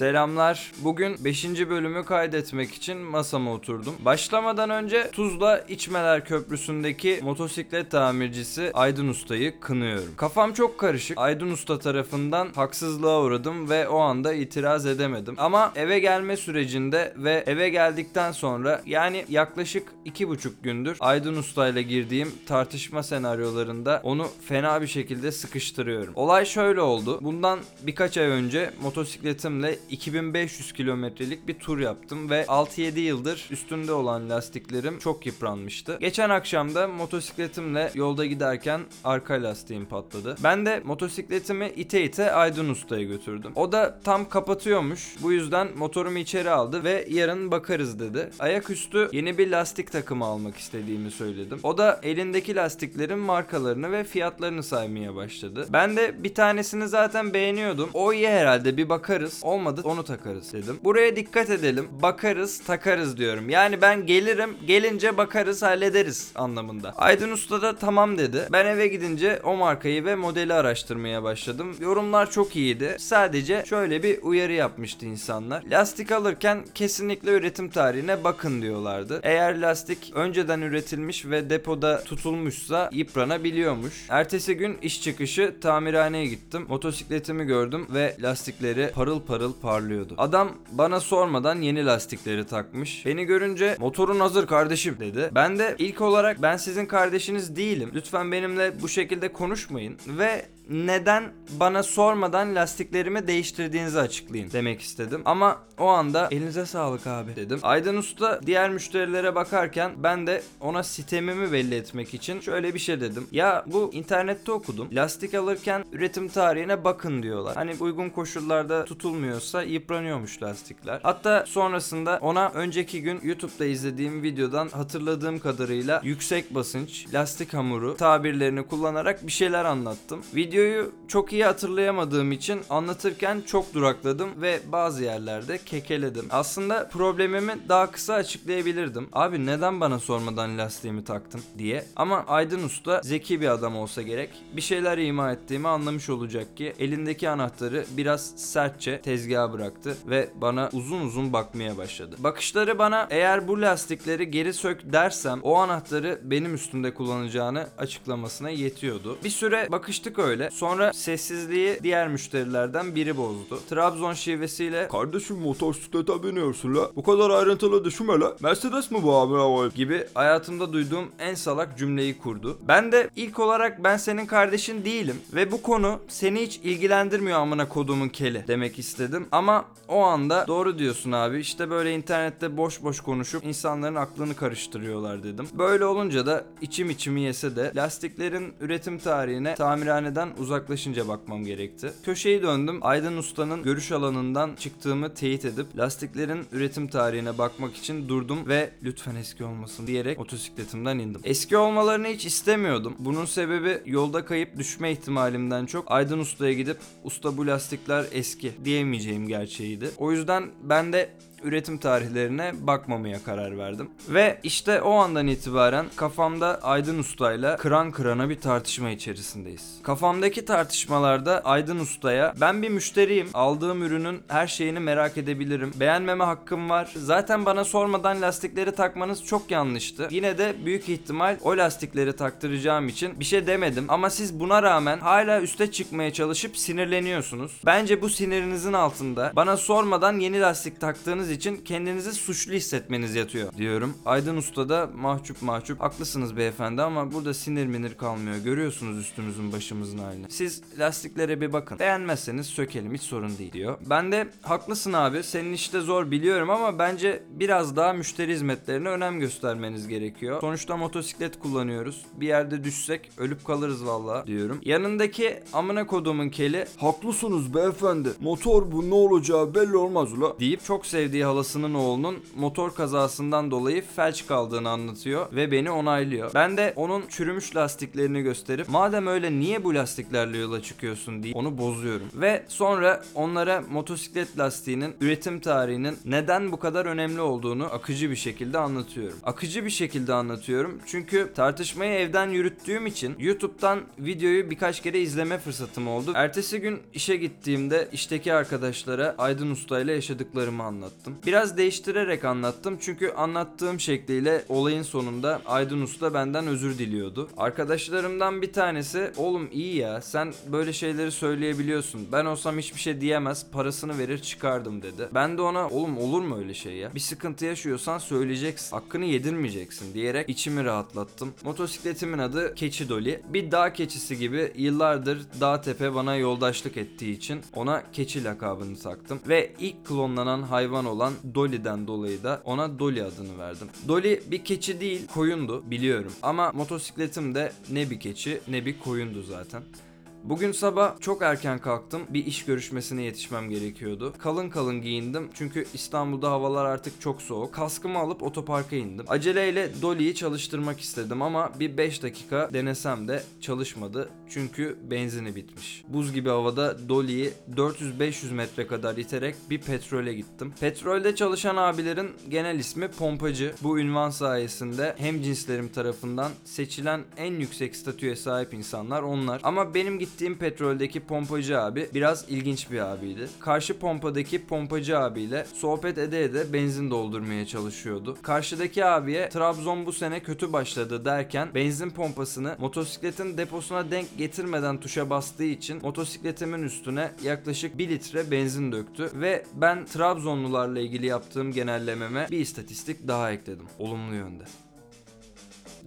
Selamlar. Bugün 5. bölümü kaydetmek için masama oturdum. Başlamadan önce Tuzla İçmeler Köprüsü'ndeki motosiklet tamircisi Aydın Usta'yı kınıyorum. Kafam çok karışık. Aydın Usta tarafından haksızlığa uğradım ve o anda itiraz edemedim. Ama eve gelme sürecinde ve eve geldikten sonra yani yaklaşık 2,5 gündür Aydın Usta ile girdiğim tartışma senaryolarında onu fena bir şekilde sıkıştırıyorum. Olay şöyle oldu. Bundan birkaç ay önce motosikletimle 2500 kilometrelik bir tur yaptım ve 6-7 yıldır üstünde olan lastiklerim çok yıpranmıştı. Geçen akşam da motosikletimle yolda giderken arka lastiğim patladı. Ben de motosikletimi ite ite Aydın Usta'ya götürdüm. O da tam kapatıyormuş. Bu yüzden motorumu içeri aldı ve yarın bakarız dedi. Ayaküstü yeni bir lastik takımı almak istediğimi söyledim. O da elindeki lastiklerin markalarını ve fiyatlarını saymaya başladı. Ben de bir tanesini zaten beğeniyordum. O iyi herhalde bir bakarız. Olmadı onu takarız dedim. Buraya dikkat edelim. Bakarız takarız diyorum. Yani ben gelirim gelince bakarız hallederiz anlamında. Aydın Usta da tamam dedi. Ben eve gidince o markayı ve modeli araştırmaya başladım. Yorumlar çok iyiydi. Sadece şöyle bir uyarı yapmıştı insanlar. Lastik alırken kesinlikle üretim tarihine bakın diyorlardı. Eğer lastik önceden üretilmiş ve depoda tutulmuşsa yıpranabiliyormuş. Ertesi gün iş çıkışı tamirhaneye gittim. Motosikletimi gördüm ve lastikleri parıl parıl parlıyordu. Adam bana sormadan yeni lastikleri takmış. Beni görünce motorun hazır kardeşim dedi. Ben de ilk olarak ben sizin kardeşiniz değilim. Lütfen benimle bu şekilde konuşmayın ve neden bana sormadan lastiklerimi değiştirdiğinizi açıklayın demek istedim. Ama o anda elinize sağlık abi dedim. Aydın Usta diğer müşterilere bakarken ben de ona sitemimi belli etmek için şöyle bir şey dedim. Ya bu internette okudum. Lastik alırken üretim tarihine bakın diyorlar. Hani uygun koşullarda tutulmuyorsa yıpranıyormuş lastikler. Hatta sonrasında ona önceki gün YouTube'da izlediğim videodan hatırladığım kadarıyla yüksek basınç, lastik hamuru tabirlerini kullanarak bir şeyler anlattım. Video Videoyu çok iyi hatırlayamadığım için anlatırken çok durakladım ve bazı yerlerde kekeledim. Aslında problemimi daha kısa açıklayabilirdim. Abi neden bana sormadan lastiğimi taktın diye. Ama Aydın Usta zeki bir adam olsa gerek. Bir şeyler ima ettiğimi anlamış olacak ki elindeki anahtarı biraz sertçe tezgaha bıraktı ve bana uzun uzun bakmaya başladı. Bakışları bana eğer bu lastikleri geri sök dersem o anahtarı benim üstümde kullanacağını açıklamasına yetiyordu. Bir süre bakıştık öyle. Sonra sessizliği diğer müşterilerden biri bozdu. Trabzon şivesiyle Kardeşim motosiklete biniyorsun la. Bu kadar ayrıntılı düşünme la. Mercedes mi bu abi gibi hayatımda duyduğum en salak cümleyi kurdu. Ben de ilk olarak ben senin kardeşin değilim ve bu konu seni hiç ilgilendirmiyor amına kodumun keli demek istedim. Ama o anda doğru diyorsun abi işte böyle internette boş boş konuşup insanların aklını karıştırıyorlar dedim. Böyle olunca da içim içimi yese de lastiklerin üretim tarihine tamirhaneden uzaklaşınca bakmam gerekti. Köşeyi döndüm. Aydın Usta'nın görüş alanından çıktığımı teyit edip lastiklerin üretim tarihine bakmak için durdum ve lütfen eski olmasın diyerek motosikletimden indim. Eski olmalarını hiç istemiyordum. Bunun sebebi yolda kayıp düşme ihtimalimden çok Aydın Usta'ya gidip usta bu lastikler eski diyemeyeceğim gerçeğiydi. O yüzden ben de üretim tarihlerine bakmamaya karar verdim. Ve işte o andan itibaren kafamda Aydın Usta'yla kıran kırana bir tartışma içerisindeyiz. Kafamdaki tartışmalarda Aydın Usta'ya ben bir müşteriyim. Aldığım ürünün her şeyini merak edebilirim. Beğenmeme hakkım var. Zaten bana sormadan lastikleri takmanız çok yanlıştı. Yine de büyük ihtimal o lastikleri taktıracağım için bir şey demedim. Ama siz buna rağmen hala üste çıkmaya çalışıp sinirleniyorsunuz. Bence bu sinirinizin altında bana sormadan yeni lastik taktığınız için kendinizi suçlu hissetmeniz yatıyor diyorum. Aydın Usta da mahcup mahcup haklısınız beyefendi ama burada sinir minir kalmıyor. Görüyorsunuz üstümüzün başımızın halini. Siz lastiklere bir bakın. Beğenmezseniz sökelim hiç sorun değil diyor. Ben de haklısın abi senin işte zor biliyorum ama bence biraz daha müşteri hizmetlerine önem göstermeniz gerekiyor. Sonuçta motosiklet kullanıyoruz. Bir yerde düşsek ölüp kalırız valla diyorum. Yanındaki amına kodumun keli Haklısınız beyefendi. Motor bu ne olacağı belli olmaz la. deyip çok sevdiği evlendiği halasının oğlunun motor kazasından dolayı felç kaldığını anlatıyor ve beni onaylıyor. Ben de onun çürümüş lastiklerini gösterip madem öyle niye bu lastiklerle yola çıkıyorsun diye onu bozuyorum. Ve sonra onlara motosiklet lastiğinin üretim tarihinin neden bu kadar önemli olduğunu akıcı bir şekilde anlatıyorum. Akıcı bir şekilde anlatıyorum çünkü tartışmayı evden yürüttüğüm için YouTube'dan videoyu birkaç kere izleme fırsatım oldu. Ertesi gün işe gittiğimde işteki arkadaşlara Aydın Usta ile yaşadıklarımı anlattım. Biraz değiştirerek anlattım çünkü anlattığım şekliyle olayın sonunda Aydın Usta benden özür diliyordu. Arkadaşlarımdan bir tanesi oğlum iyi ya sen böyle şeyleri söyleyebiliyorsun. Ben olsam hiçbir şey diyemez parasını verir çıkardım dedi. Ben de ona oğlum olur mu öyle şey ya? Bir sıkıntı yaşıyorsan söyleyeceksin. Hakkını yedirmeyeceksin diyerek içimi rahatlattım. Motosikletimin adı Keçi Dolly. Bir dağ keçisi gibi yıllardır dağ tepe bana yoldaşlık ettiği için ona keçi lakabını taktım. Ve ilk klonlanan hayvan olan Dolly'den dolayı da ona Dolly adını verdim. Dolly bir keçi değil koyundu biliyorum. Ama motosikletim de ne bir keçi ne bir koyundu zaten. Bugün sabah çok erken kalktım. Bir iş görüşmesine yetişmem gerekiyordu. Kalın kalın giyindim çünkü İstanbul'da havalar artık çok soğuk. Kaskımı alıp otoparka indim. Aceleyle Dolly'yi çalıştırmak istedim ama bir 5 dakika denesem de çalışmadı. Çünkü benzini bitmiş. Buz gibi havada Dolly'yi 400-500 metre kadar iterek bir petrole gittim. Petrolde çalışan abilerin genel ismi pompacı. Bu ünvan sayesinde hem cinslerim tarafından seçilen en yüksek statüye sahip insanlar onlar. Ama benim gittiğim petroldeki pompacı abi biraz ilginç bir abiydi. Karşı pompadaki pompacı abiyle sohbet ede ede benzin doldurmaya çalışıyordu. Karşıdaki abiye Trabzon bu sene kötü başladı derken benzin pompasını motosikletin deposuna denk getirmeden tuşa bastığı için motosikletimin üstüne yaklaşık 1 litre benzin döktü ve ben Trabzonlularla ilgili yaptığım genellememe bir istatistik daha ekledim. Olumlu yönde.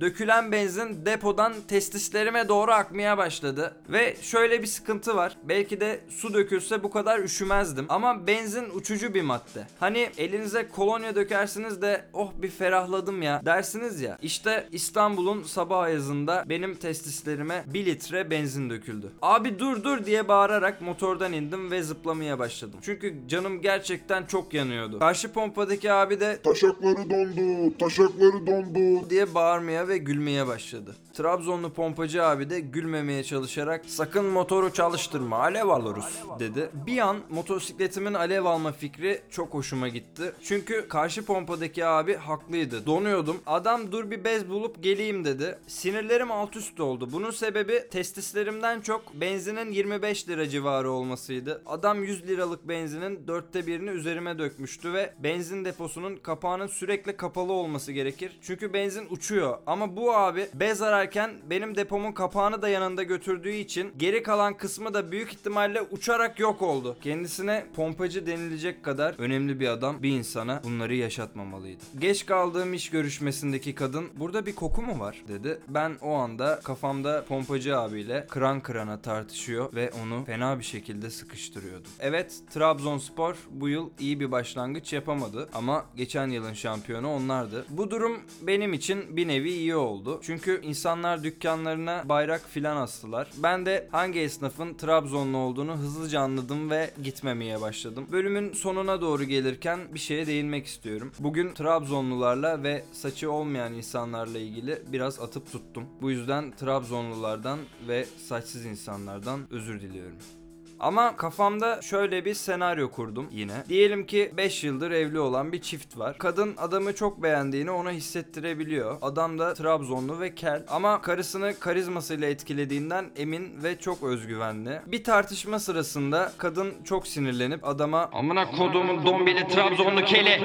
Dökülen benzin depodan testislerime doğru akmaya başladı. Ve şöyle bir sıkıntı var. Belki de su dökülse bu kadar üşümezdim. Ama benzin uçucu bir madde. Hani elinize kolonya dökersiniz de oh bir ferahladım ya dersiniz ya. İşte İstanbul'un sabah ayazında benim testislerime 1 litre benzin döküldü. Abi dur dur diye bağırarak motordan indim ve zıplamaya başladım. Çünkü canım gerçekten çok yanıyordu. Karşı pompadaki abi de Taşakları dondu, taşakları dondu. diye bağırmaya ve gülmeye başladı. Trabzonlu pompacı abi de gülmemeye çalışarak sakın motoru çalıştırma alev alırız dedi. Bir an motosikletimin alev alma fikri çok hoşuma gitti. Çünkü karşı pompadaki abi haklıydı. Donuyordum. Adam dur bir bez bulup geleyim dedi. Sinirlerim alt üst oldu. Bunun sebebi testislerimden çok benzinin 25 lira civarı olmasıydı. Adam 100 liralık benzinin dörtte birini üzerime dökmüştü ve benzin deposunun kapağının sürekli kapalı olması gerekir. Çünkü benzin uçuyor. Ama bu abi bez ararken benim depomun kapağını da yanında götürdüğü için geri kalan kısmı da büyük ihtimalle uçarak yok oldu. Kendisine pompacı denilecek kadar önemli bir adam bir insana bunları yaşatmamalıydı. Geç kaldığım iş görüşmesindeki kadın burada bir koku mu var dedi. Ben o anda kafamda pompacı abiyle kıran kırana tartışıyor ve onu fena bir şekilde sıkıştırıyordum. Evet Trabzonspor bu yıl iyi bir başlangıç yapamadı ama geçen yılın şampiyonu onlardı. Bu durum benim için bir nevi iyi oldu. Çünkü insanlar dükkanlarına bayrak filan astılar. Ben de hangi esnafın Trabzonlu olduğunu hızlıca anladım ve gitmemeye başladım. Bölümün sonuna doğru gelirken bir şeye değinmek istiyorum. Bugün Trabzonlularla ve saçı olmayan insanlarla ilgili biraz atıp tuttum. Bu yüzden Trabzonlulardan ve saçsız insanlardan özür diliyorum. Ama kafamda şöyle bir senaryo kurdum yine. Diyelim ki 5 yıldır evli olan bir çift var. Kadın adamı çok beğendiğini ona hissettirebiliyor. Adam da Trabzonlu ve kel. Ama karısını karizmasıyla etkilediğinden emin ve çok özgüvenli. Bir tartışma sırasında kadın çok sinirlenip adama Amına kodumun dombili Trabzonlu kele.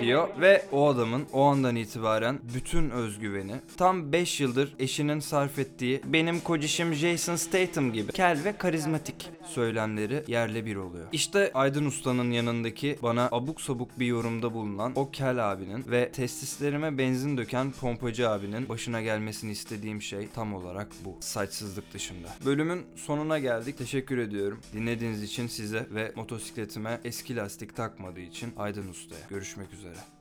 diyor ve o adamın o andan itibaren bütün özgüveni tam 5 yıldır eşinin sarf ettiği benim kocişim Jason Statham gibi kel ve karizmatik söylemleri yerle bir oluyor. İşte Aydın Usta'nın yanındaki bana abuk sabuk bir yorumda bulunan o kel abinin ve testislerime benzin döken pompacı abinin başına gelmesini istediğim şey tam olarak bu. Saçsızlık dışında. Bölümün sonuna geldik. Teşekkür ediyorum. Dinlediğiniz için size ve motosikletime eski lastik takmadığı için Aydın Usta'ya. Görüşmek üzere.